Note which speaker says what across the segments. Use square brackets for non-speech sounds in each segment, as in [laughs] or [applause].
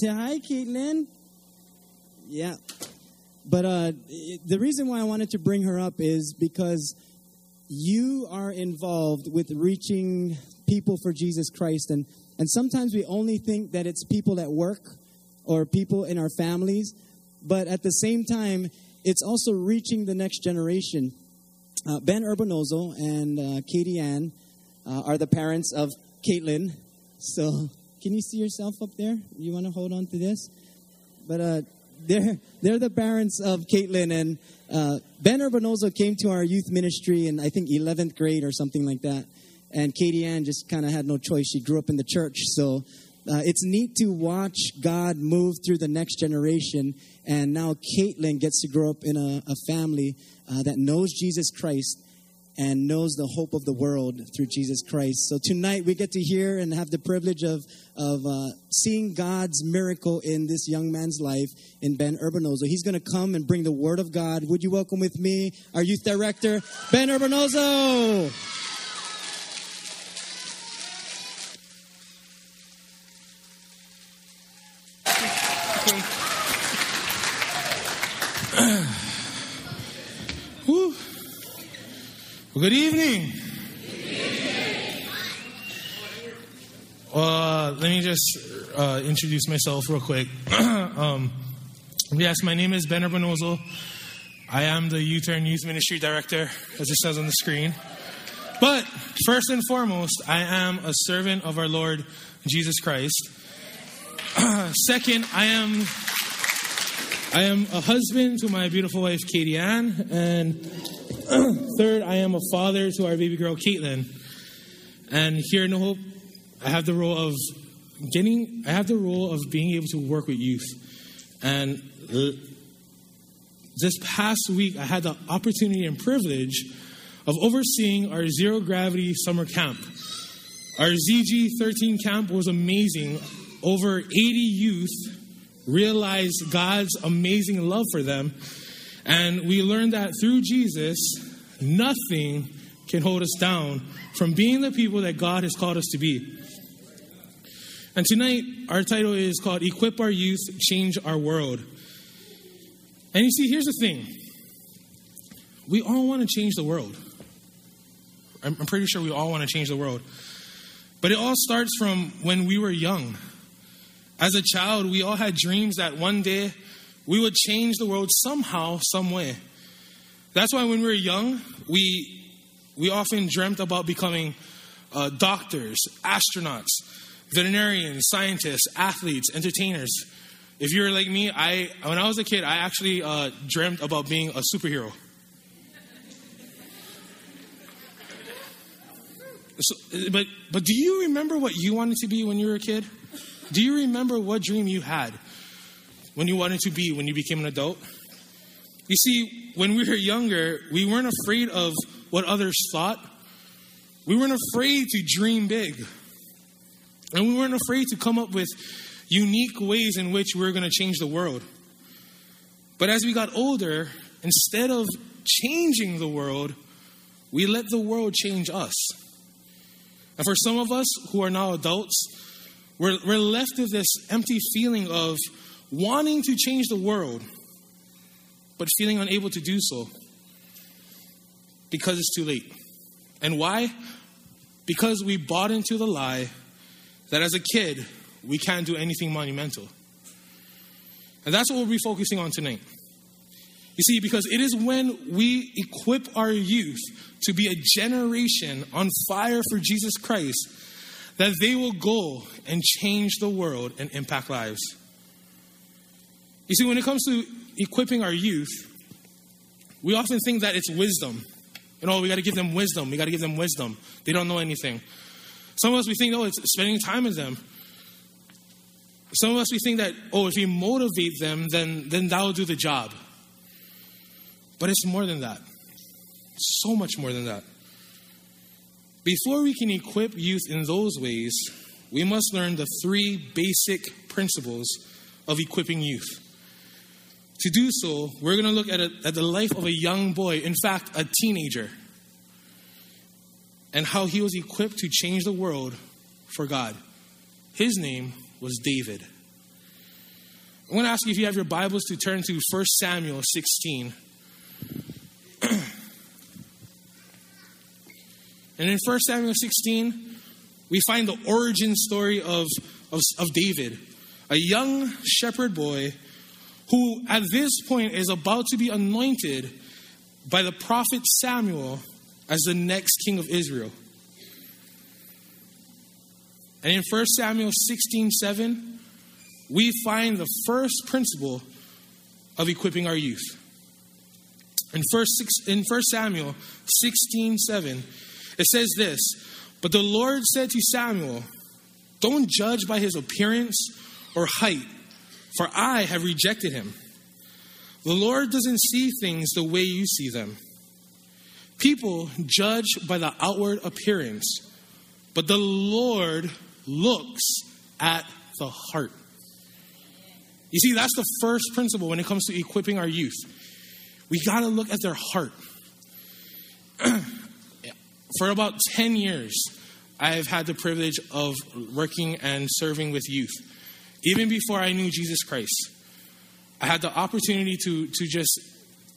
Speaker 1: Say hi, Caitlin. Yeah. But uh, the reason why I wanted to bring her up is because you are involved with reaching people for Jesus Christ. And, and sometimes we only think that it's people at work or people in our families. But at the same time, it's also reaching the next generation. Uh, ben Urbanozo and uh, Katie Ann uh, are the parents of Caitlin. So, can you see yourself up there? You want to hold on to this? But uh, they're they're the parents of Caitlin and uh, Ben Urbanozo came to our youth ministry in I think 11th grade or something like that, and Katie Ann just kind of had no choice. She grew up in the church, so uh, it's neat to watch God move through the next generation. And now Caitlin gets to grow up in a, a family uh, that knows Jesus Christ and knows the hope of the world through Jesus Christ. So tonight we get to hear and have the privilege of, of uh, seeing God's miracle in this young man's life in Ben Urbanozo. He's going to come and bring the word of God. Would you welcome with me our youth director, Ben Urbanozo?
Speaker 2: Well, good evening. Uh, let me just uh, introduce myself real quick. [clears throat] um, yes, my name is Ben Urbanozo. I am the U-Turn Youth Ministry Director, as it says on the screen. But first and foremost, I am a servant of our Lord Jesus Christ. [clears throat] Second, I am I am a husband to my beautiful wife Katie Ann, and [clears throat] third, I am a father to our baby girl Caitlin. And here in the Hope, I have the role of getting. I have the role of being able to work with youth. And this past week, I had the opportunity and privilege of overseeing our zero gravity summer camp. Our ZG 13 camp was amazing. Over 80 youth realized God's amazing love for them. And we learn that through Jesus, nothing can hold us down from being the people that God has called us to be. And tonight, our title is called Equip Our Youth, Change Our World. And you see, here's the thing we all want to change the world. I'm pretty sure we all want to change the world. But it all starts from when we were young. As a child, we all had dreams that one day we would change the world somehow, some way. That's why when we were young, we, we often dreamt about becoming uh, doctors, astronauts, veterinarians, scientists, athletes, entertainers. If you're like me, I when I was a kid, I actually uh, dreamt about being a superhero. So, but but do you remember what you wanted to be when you were a kid? Do you remember what dream you had when you wanted to be when you became an adult? You see, when we were younger, we weren't afraid of what others thought. We weren't afraid to dream big. And we weren't afraid to come up with unique ways in which we were going to change the world. But as we got older, instead of changing the world, we let the world change us. And for some of us who are now adults, we're, we're left with this empty feeling of wanting to change the world, but feeling unable to do so because it's too late. And why? Because we bought into the lie that as a kid, we can't do anything monumental. And that's what we'll be focusing on tonight. You see, because it is when we equip our youth to be a generation on fire for Jesus Christ that they will go and change the world and impact lives. You see, when it comes to equipping our youth, we often think that it's wisdom. You oh, know, we got to give them wisdom. We got to give them wisdom. They don't know anything. Some of us, we think, oh, it's spending time with them. Some of us, we think that, oh, if we motivate them, then, then that will do the job. But it's more than that. So much more than that. Before we can equip youth in those ways, we must learn the three basic principles of equipping youth. To do so, we're going to look at, a, at the life of a young boy, in fact, a teenager, and how he was equipped to change the world for God. His name was David. I'm going to ask you if you have your Bibles to turn to 1 Samuel 16. [clears throat] and in 1 Samuel 16, we find the origin story of, of, of David, a young shepherd boy who at this point is about to be anointed by the prophet Samuel as the next king of Israel. And in 1 Samuel 16 7, we find the first principle of equipping our youth. In 1, in 1 Samuel 16 7, it says this But the Lord said to Samuel, Don't judge by his appearance or height, for I have rejected him. The Lord doesn't see things the way you see them. People judge by the outward appearance, but the Lord looks at the heart. You see, that's the first principle when it comes to equipping our youth. We got to look at their heart. [clears throat] For about 10 years, I've had the privilege of working and serving with youth. Even before I knew Jesus Christ, I had the opportunity to, to just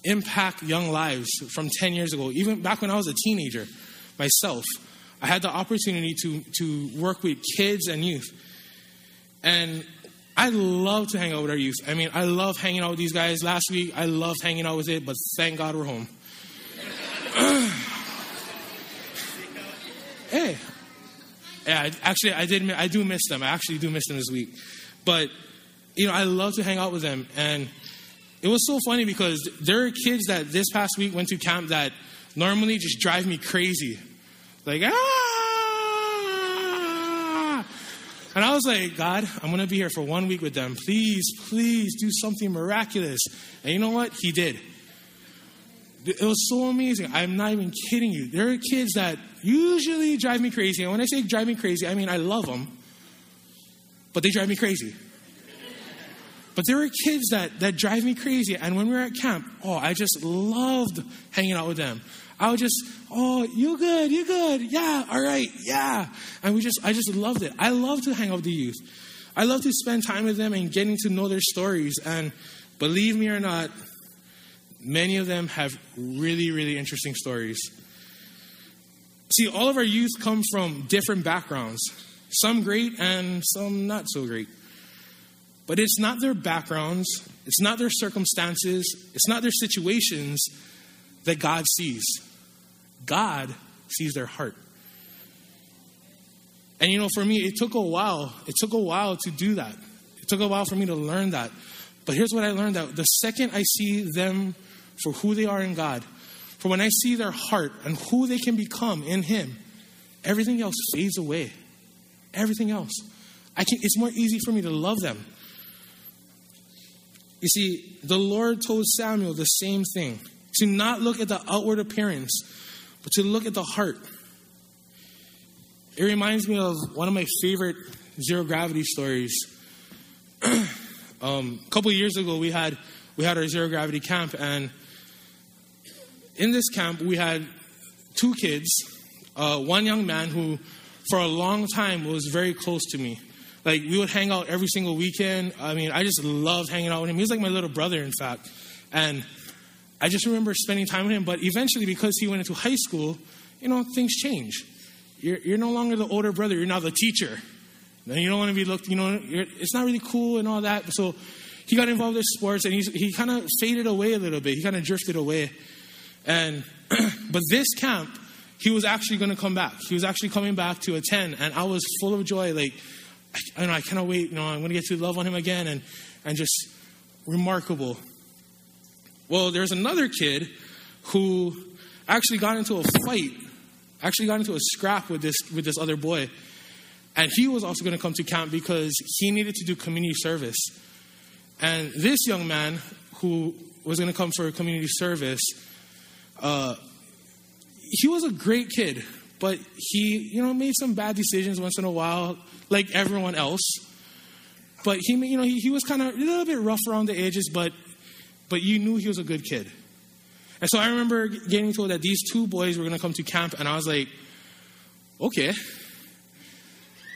Speaker 2: impact young lives from 10 years ago, even back when I was a teenager myself. I had the opportunity to, to work with kids and youth. And I love to hang out with our youth. I mean, I love hanging out with these guys. Last week, I loved hanging out with it, but thank God we're home. [clears throat] hey, yeah, actually, I did. I do miss them. I actually do miss them this week. But you know, I love to hang out with them, and it was so funny because there are kids that this past week went to camp that normally just drive me crazy. Like, ah! And I was like, God, I'm going to be here for one week with them. Please, please do something miraculous. And you know what? He did. It was so amazing. I'm not even kidding you. There are kids that usually drive me crazy. And when I say drive me crazy, I mean I love them, but they drive me crazy. But there are kids that, that drive me crazy. And when we were at camp, oh, I just loved hanging out with them. I would just, oh, you good, you good, yeah, all right, yeah. And we just, I just loved it. I love to hang out with the youth. I love to spend time with them and getting to know their stories. And believe me or not, many of them have really, really interesting stories. See, all of our youth come from different backgrounds, some great and some not so great. But it's not their backgrounds, it's not their circumstances, it's not their situations that God sees. God sees their heart. And you know, for me, it took a while. It took a while to do that. It took a while for me to learn that. But here's what I learned that the second I see them for who they are in God, for when I see their heart and who they can become in Him, everything else fades away. Everything else. I can, it's more easy for me to love them you see, the Lord told Samuel the same thing to not look at the outward appearance, but to look at the heart. It reminds me of one of my favorite zero gravity stories. [clears throat] um, a couple years ago, we had we had our zero gravity camp, and in this camp, we had two kids. Uh, one young man who, for a long time, was very close to me. Like we would hang out every single weekend. I mean, I just loved hanging out with him. He was like my little brother, in fact. And I just remember spending time with him. But eventually, because he went into high school, you know, things change. You're, you're no longer the older brother. You're now the teacher. And you don't want to be looked. You know, it's not really cool and all that. So he got involved in sports, and he's, he kind of faded away a little bit. He kind of drifted away. And [clears throat] but this camp, he was actually going to come back. He was actually coming back to attend, and I was full of joy. Like I, know, I cannot wait. You know, I'm going to get to love on him again, and and just remarkable. Well, there's another kid who actually got into a fight, actually got into a scrap with this with this other boy, and he was also going to come to camp because he needed to do community service. And this young man who was going to come for community service, uh, he was a great kid, but he, you know, made some bad decisions once in a while like everyone else. But he, you know, he, he was kind of a little bit rough around the edges, but, but you knew he was a good kid. And so I remember getting told that these two boys were going to come to camp, and I was like, okay.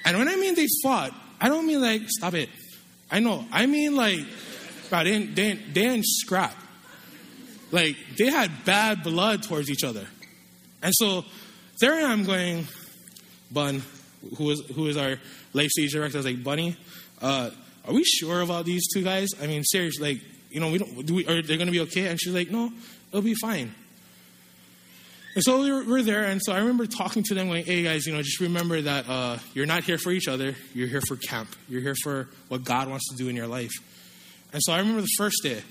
Speaker 2: And when I mean they fought, I don't mean like, stop it. I know. I mean like, Bro, they didn't, they, didn't, they didn't scrap. Like, they had bad blood towards each other. And so there I am going, Bun, who is, who is our life stage director, I was like, Bunny, uh, are we sure about these two guys? I mean, seriously, like, you know, we don't, do we, are they going to be okay? And she's like, no, it'll be fine. And so we were, we there, and so I remember talking to them, like, hey guys, you know, just remember that uh, you're not here for each other, you're here for camp. You're here for what God wants to do in your life. And so I remember the first day.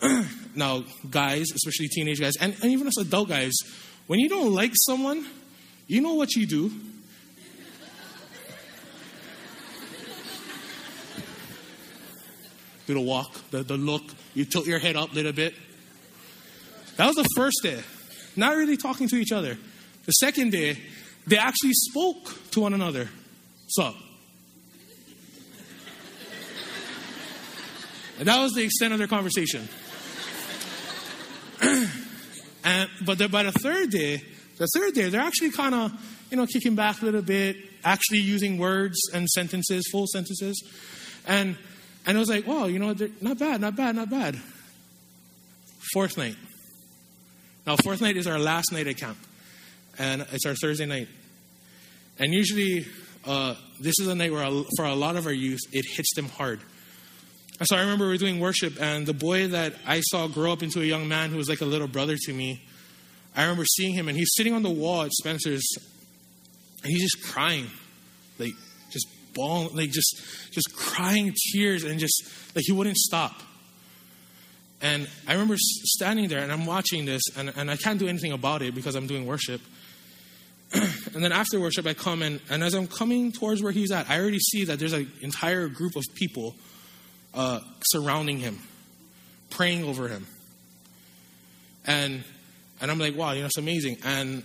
Speaker 2: [clears throat] now, guys, especially teenage guys, and, and even us adult guys, when you don't like someone, you know what you do? do the walk, the, the look, you tilt your head up a little bit. That was the first day. Not really talking to each other. The second day, they actually spoke to one another. So, and that was the extent of their conversation. And but the, by the third day, the third day, they're actually kind of, you know, kicking back a little bit, actually using words and sentences, full sentences, and and it was like, wow, you know, not bad, not bad, not bad. Fourth night. Now, fourth night is our last night at camp, and it's our Thursday night. And usually, uh, this is a night where, for a lot of our youth, it hits them hard. So I remember we were doing worship, and the boy that I saw grow up into a young man who was like a little brother to me, I remember seeing him, and he's sitting on the wall at Spencer's, and he's just crying, like just bawling, like just just crying tears, and just like he wouldn't stop. And I remember standing there and I'm watching this, and, and I can't do anything about it because I'm doing worship. [clears throat] and then after worship, I come and, and as I'm coming towards where he's at, I already see that there's an entire group of people uh, surrounding him, praying over him. And, and I'm like, wow, you know, it's amazing. And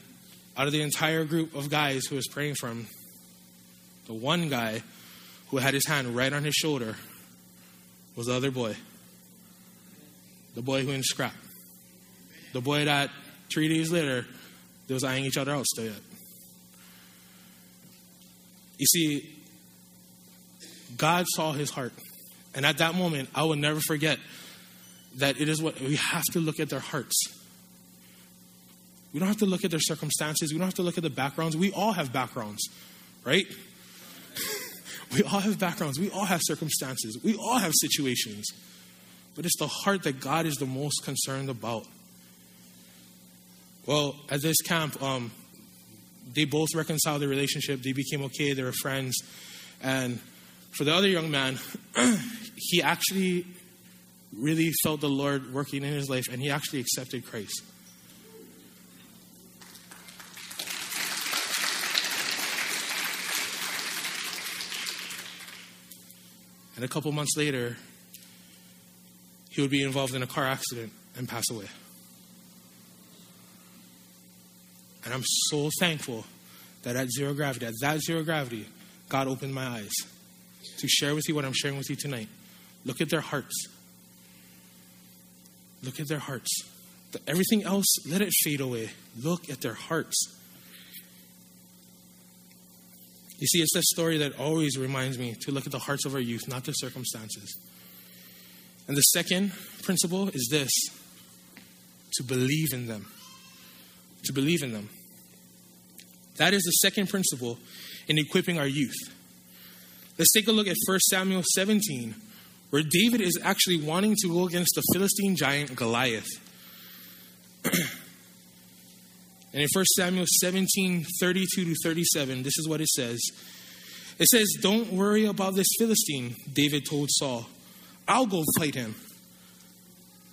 Speaker 2: out of the entire group of guys who was praying for him, the one guy who had his hand right on his shoulder was the other boy. The boy who didn't scrap. The boy that three days later, they was eyeing each other out still yet. You see, God saw his heart. And at that moment, I will never forget that it is what we have to look at their hearts. We don't have to look at their circumstances. We don't have to look at the backgrounds. We all have backgrounds, right? [laughs] we all have backgrounds. We all have circumstances. We all have situations but it's the heart that God is the most concerned about. Well, at this camp, um, they both reconciled their relationship. They became okay. They were friends. And for the other young man, [clears throat] he actually really felt the Lord working in his life, and he actually accepted Christ. And a couple months later, he would be involved in a car accident and pass away. And I'm so thankful that at zero gravity, at that zero gravity, God opened my eyes to share with you what I'm sharing with you tonight. Look at their hearts. Look at their hearts. Everything else, let it fade away. Look at their hearts. You see, it's that story that always reminds me to look at the hearts of our youth, not the circumstances. And the second principle is this to believe in them. To believe in them. That is the second principle in equipping our youth. Let's take a look at 1 Samuel 17, where David is actually wanting to go against the Philistine giant Goliath. [clears throat] and in 1 Samuel 17, 32 to 37, this is what it says. It says, Don't worry about this Philistine, David told Saul. I'll go fight him.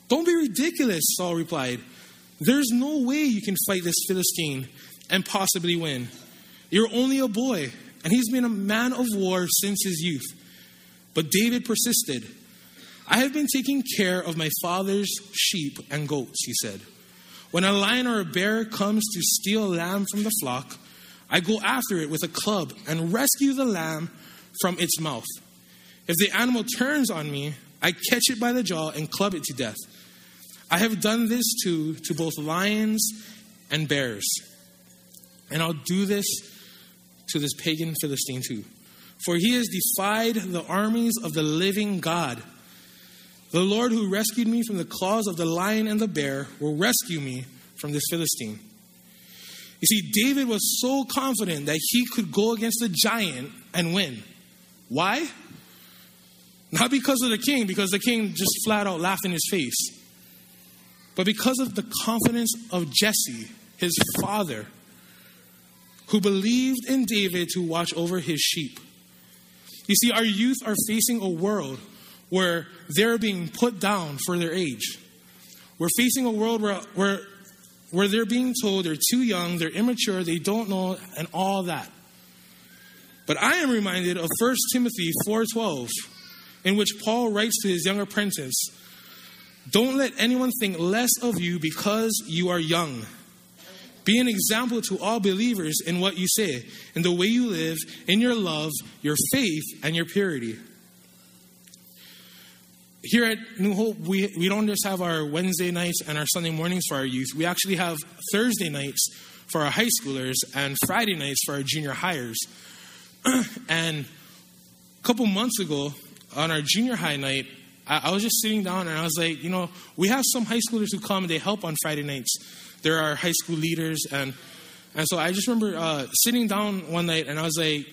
Speaker 2: Don't be ridiculous, Saul replied. There's no way you can fight this Philistine and possibly win. You're only a boy, and he's been a man of war since his youth. But David persisted. I have been taking care of my father's sheep and goats, he said. When a lion or a bear comes to steal a lamb from the flock, I go after it with a club and rescue the lamb from its mouth. If the animal turns on me, I catch it by the jaw and club it to death. I have done this to, to both lions and bears. And I'll do this to this pagan Philistine too. For he has defied the armies of the living God. The Lord who rescued me from the claws of the lion and the bear will rescue me from this Philistine. You see, David was so confident that he could go against the giant and win. Why? Not because of the king, because the king just flat out laughed in his face, but because of the confidence of Jesse, his father, who believed in David to watch over his sheep. You see, our youth are facing a world where they're being put down for their age. We're facing a world where, where, where they're being told they're too young, they're immature, they don't know, and all that. But I am reminded of 1 Timothy 4:12, in which Paul writes to his young apprentice, "Don't let anyone think less of you because you are young." Be an example to all believers in what you say, in the way you live, in your love, your faith, and your purity. Here at New Hope, we, we don't just have our Wednesday nights and our Sunday mornings for our youth. We actually have Thursday nights for our high schoolers and Friday nights for our junior hires. [clears throat] and a couple months ago, on our junior high night, I, I was just sitting down and I was like, you know, we have some high schoolers who come and they help on Friday nights. They're high school leaders. And, and so I just remember uh, sitting down one night and I was like,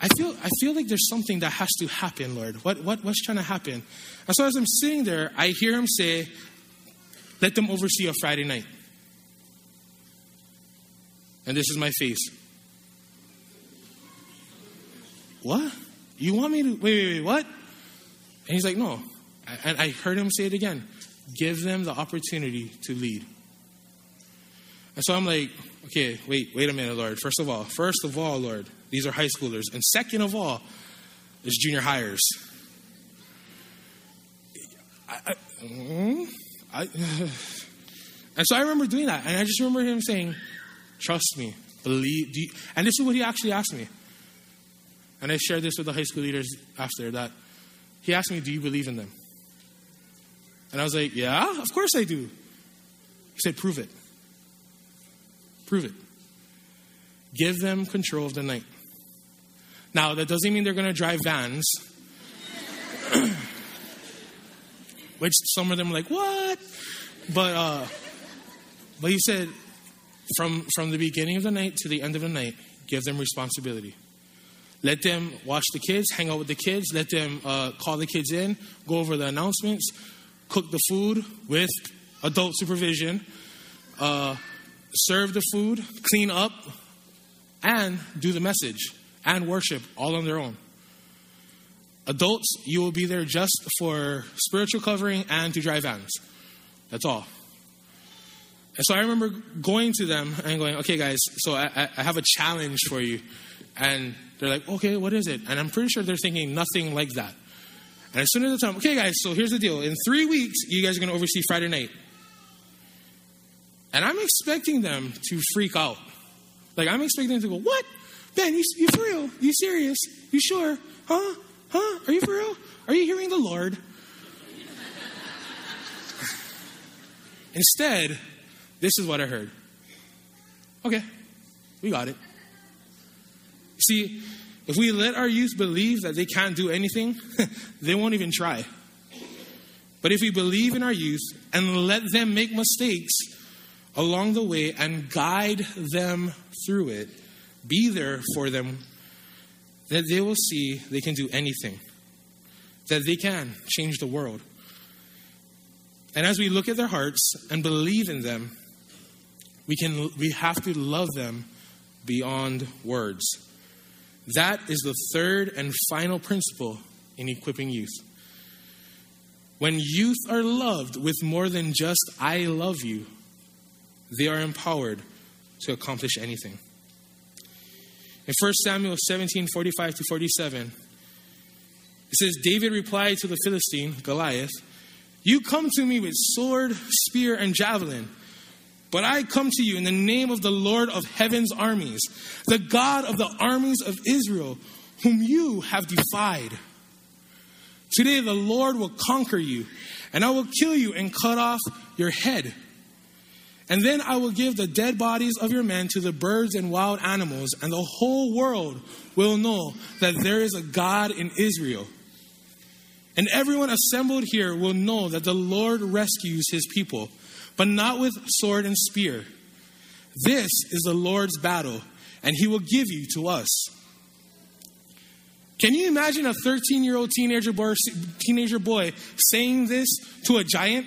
Speaker 2: I feel, I feel like there's something that has to happen, Lord. What, what, what's trying to happen? And so as I'm sitting there, I hear him say, Let them oversee a Friday night. And this is my face. What? You want me to? Wait, wait, wait, what? And he's like, No. And I heard him say it again give them the opportunity to lead. And so I'm like, okay, wait, wait a minute, Lord. First of all, first of all, Lord, these are high schoolers. And second of all, there's junior hires. I, I, mm, I, [sighs] and so I remember doing that. And I just remember him saying, trust me, believe. And this is what he actually asked me. And I shared this with the high school leaders after that. He asked me, do you believe in them? And I was like, yeah, of course I do. He said, prove it. Prove it. Give them control of the night. Now, that doesn't mean they're going to drive vans, [coughs] which some of them are like, what? But, uh, but he said, from, from the beginning of the night to the end of the night, give them responsibility. Let them watch the kids, hang out with the kids, let them uh, call the kids in, go over the announcements, cook the food with adult supervision, uh, serve the food, clean up, and do the message and worship all on their own. Adults, you will be there just for spiritual covering and to drive vans. That's all. And so I remember going to them and going, okay, guys, so I, I have a challenge for you. And they're like, okay, what is it? And I'm pretty sure they're thinking nothing like that. And as soon as I tell them, okay, guys, so here's the deal. In three weeks, you guys are going to oversee Friday night. And I'm expecting them to freak out. Like, I'm expecting them to go, what? Ben, you, you for real? You serious? You sure? Huh? Huh? Are you for real? Are you hearing the Lord? [laughs] Instead, this is what I heard. Okay, we got it. See, if we let our youth believe that they can't do anything, [laughs] they won't even try. But if we believe in our youth and let them make mistakes along the way and guide them through it, be there for them, that they will see they can do anything, that they can change the world. And as we look at their hearts and believe in them, we, can, we have to love them beyond words. That is the third and final principle in equipping youth. When youth are loved with more than just, I love you, they are empowered to accomplish anything. In 1 Samuel 17 45 to 47, it says, David replied to the Philistine, Goliath, You come to me with sword, spear, and javelin. But I come to you in the name of the Lord of heaven's armies, the God of the armies of Israel, whom you have defied. Today the Lord will conquer you, and I will kill you and cut off your head. And then I will give the dead bodies of your men to the birds and wild animals, and the whole world will know that there is a God in Israel. And everyone assembled here will know that the Lord rescues his people, but not with sword and spear. This is the Lord's battle, and he will give you to us. Can you imagine a 13 year old teenager boy, boy saying this to a giant?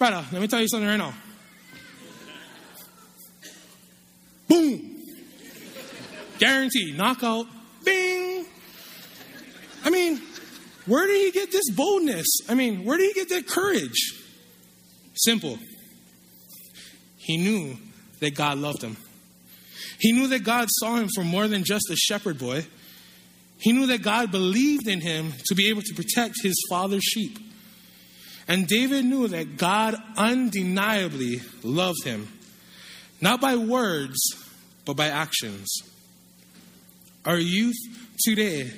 Speaker 2: Brother, let me tell you something right now. Boom! Guaranteed. Knockout. Bing! I mean, where did he get this boldness? I mean, where did he get that courage? Simple. He knew that God loved him. He knew that God saw him for more than just a shepherd boy. He knew that God believed in him to be able to protect his father's sheep. And David knew that God undeniably loved him, not by words, but by actions. Our youth today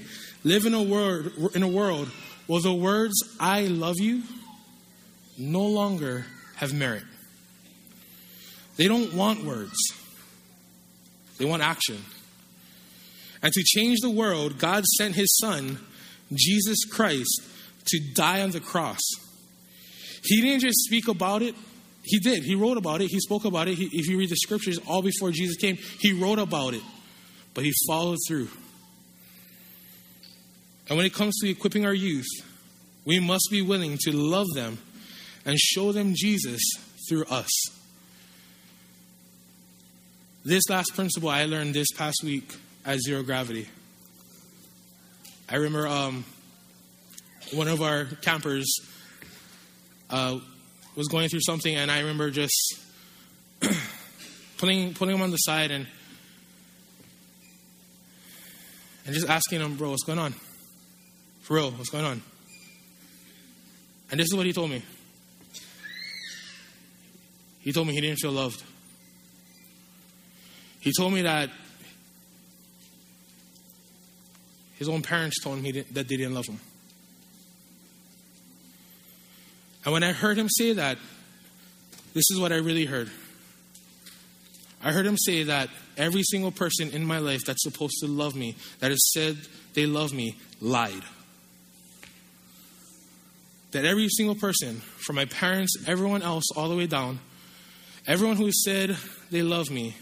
Speaker 2: live in a world in a world where the words I love you no longer have merit. They don't want words. They want action. And to change the world, God sent his son, Jesus Christ, to die on the cross. He didn't just speak about it, he did. He wrote about it, he spoke about it. He, if you read the scriptures, all before Jesus came, he wrote about it, but he followed through. And when it comes to equipping our youth, we must be willing to love them and show them Jesus through us. This last principle I learned this past week at Zero Gravity. I remember um, one of our campers uh, was going through something, and I remember just [clears throat] putting putting him on the side and and just asking him, "Bro, what's going on? For real, what's going on?" And this is what he told me. He told me he didn't feel loved. He told me that his own parents told him that they didn't love him. And when I heard him say that, this is what I really heard. I heard him say that every single person in my life that's supposed to love me, that has said they love me, lied. That every single person, from my parents, everyone else, all the way down, everyone who said they love me,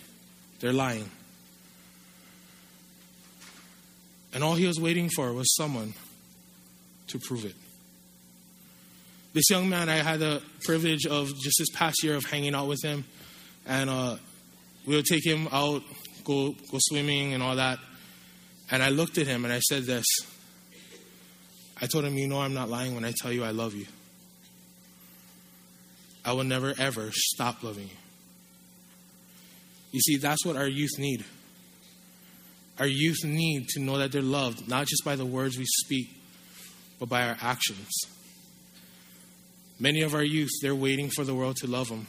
Speaker 2: they're lying. And all he was waiting for was someone to prove it. This young man, I had the privilege of just this past year of hanging out with him, and uh, we would take him out, go go swimming and all that. And I looked at him and I said this. I told him, "You know, I'm not lying when I tell you I love you. I will never ever stop loving you." You see, that's what our youth need. Our youth need to know that they're loved, not just by the words we speak, but by our actions. Many of our youth, they're waiting for the world to love them.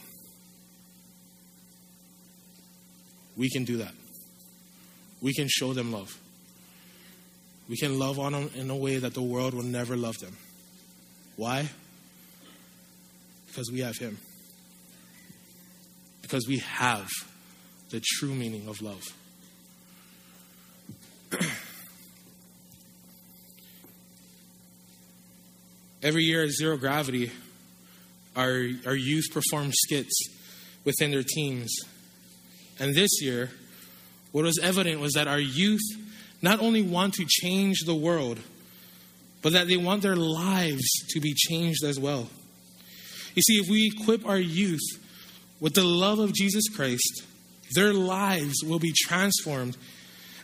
Speaker 2: We can do that. We can show them love. We can love on them in a way that the world will never love them. Why? Because we have Him. Because we have the true meaning of love. [clears throat] Every year at Zero Gravity, our, our youth perform skits within their teams. And this year, what was evident was that our youth not only want to change the world, but that they want their lives to be changed as well. You see, if we equip our youth with the love of Jesus Christ, their lives will be transformed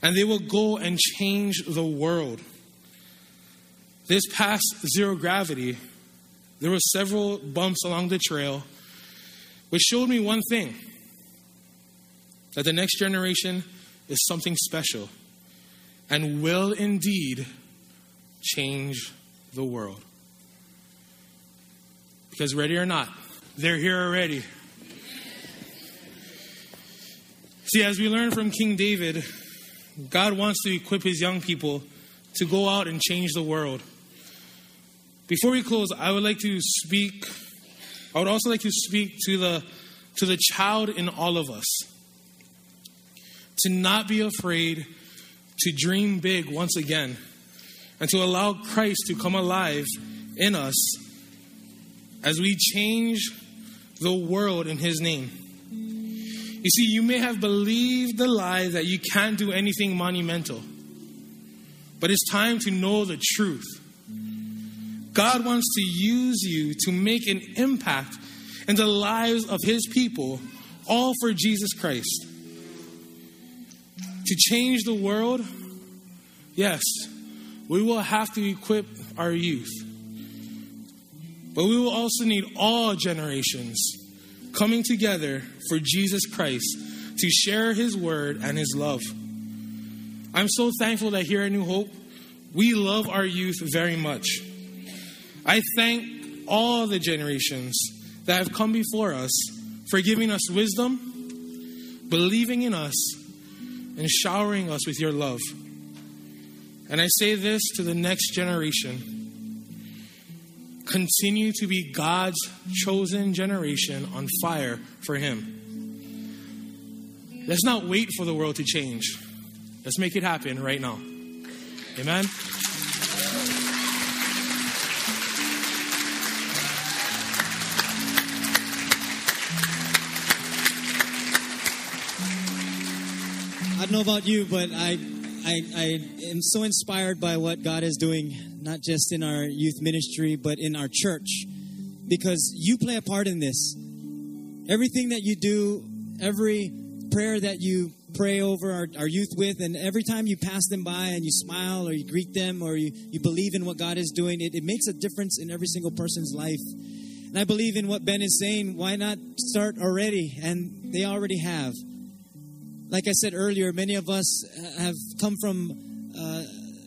Speaker 2: and they will go and change the world. This past zero gravity, there were several bumps along the trail, which showed me one thing that the next generation is something special and will indeed change the world. Because, ready or not, they're here already. See, as we learn from King David, God wants to equip his young people to go out and change the world. Before we close, I would like to speak I would also like to speak to the to the child in all of us. To not be afraid to dream big once again and to allow Christ to come alive in us as we change the world in His name. You see, you may have believed the lie that you can't do anything monumental, but it's time to know the truth. God wants to use you to make an impact in the lives of His people, all for Jesus Christ. To change the world, yes, we will have to equip our youth. But we will also need all generations coming together for Jesus Christ to share his word and his love. I'm so thankful that here at New Hope, we love our youth very much. I thank all the generations that have come before us for giving us wisdom, believing in us, and showering us with your love. And I say this to the next generation continue to be God's chosen generation on fire for Him. Let's not wait for the world to change. Let's make it happen right now. Amen.
Speaker 1: Don't know about you, but I, I, I am so inspired by what God is doing, not just in our youth ministry, but in our church, because you play a part in this. Everything that you do, every prayer that you pray over our, our youth with, and every time you pass them by and you smile or you greet them or you, you believe in what God is doing, it, it makes a difference in every single person's life. And I believe in what Ben is saying. Why not start already? And they already have like I said earlier, many of us have come from uh,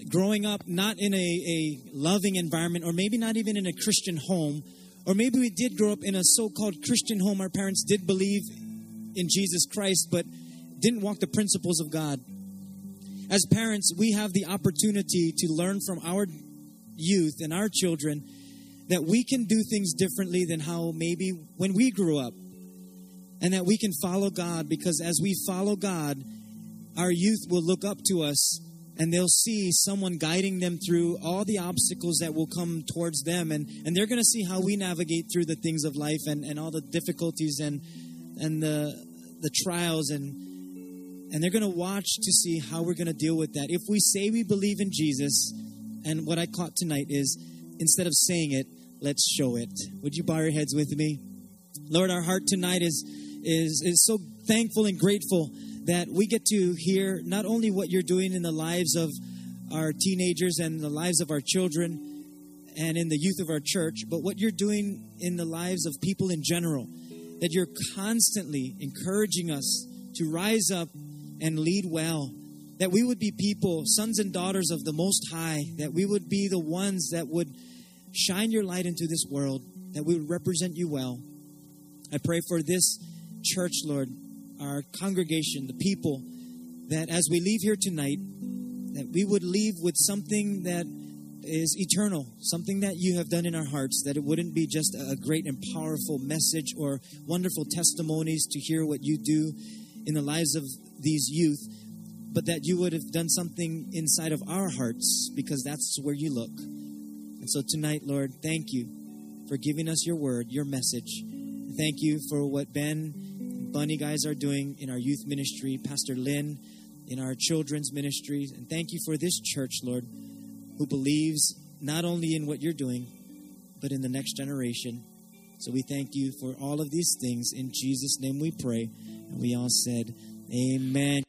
Speaker 1: growing up not in a, a loving environment, or maybe not even in a Christian home, or maybe we did grow up in a so called Christian home. Our parents did believe in Jesus Christ, but didn't walk the principles of God. As parents, we have the opportunity to learn from our youth and our children that we can do things differently than how maybe when we grew up and that we can follow God because as we follow God, our youth will look up to us and they'll see someone guiding them through all the obstacles that will come towards them and, and they're going to see how we navigate through the things of life and, and all the difficulties and and the the trials and and they're going to watch to see how we're going to deal with that. If we say we believe in jesus and what i caught tonight is instead of saying it let's show it. Would you bow your heads with me? Lord our heart tonight is is is so thankful and grateful that we get to hear not only what you're doing in the lives of our teenagers and the lives of our children and in the youth of our church, but what you're doing in the lives of people in general. That you're constantly encouraging us to rise up and lead well. That we would be people, sons and daughters of the Most High. That we would be the ones that would shine your light into this world. That we would represent you well. I pray for this church, Lord, our congregation, the people, that as we leave here tonight, that we would leave with something that is eternal, something that you have done in our hearts, that it wouldn't be just a great and powerful message or wonderful testimonies to hear what you do in the lives of these youth, but that you would have done something inside of our hearts because that's where you look. And so tonight, Lord, thank you for giving us your word, your message. Thank you for what Ben Bunny guys are doing in our youth ministry, Pastor Lynn in our children's ministries. And thank you for this church, Lord, who believes not only in what you're doing, but in the next generation. So we thank you for all of these things. In Jesus' name we pray. And we all said, Amen.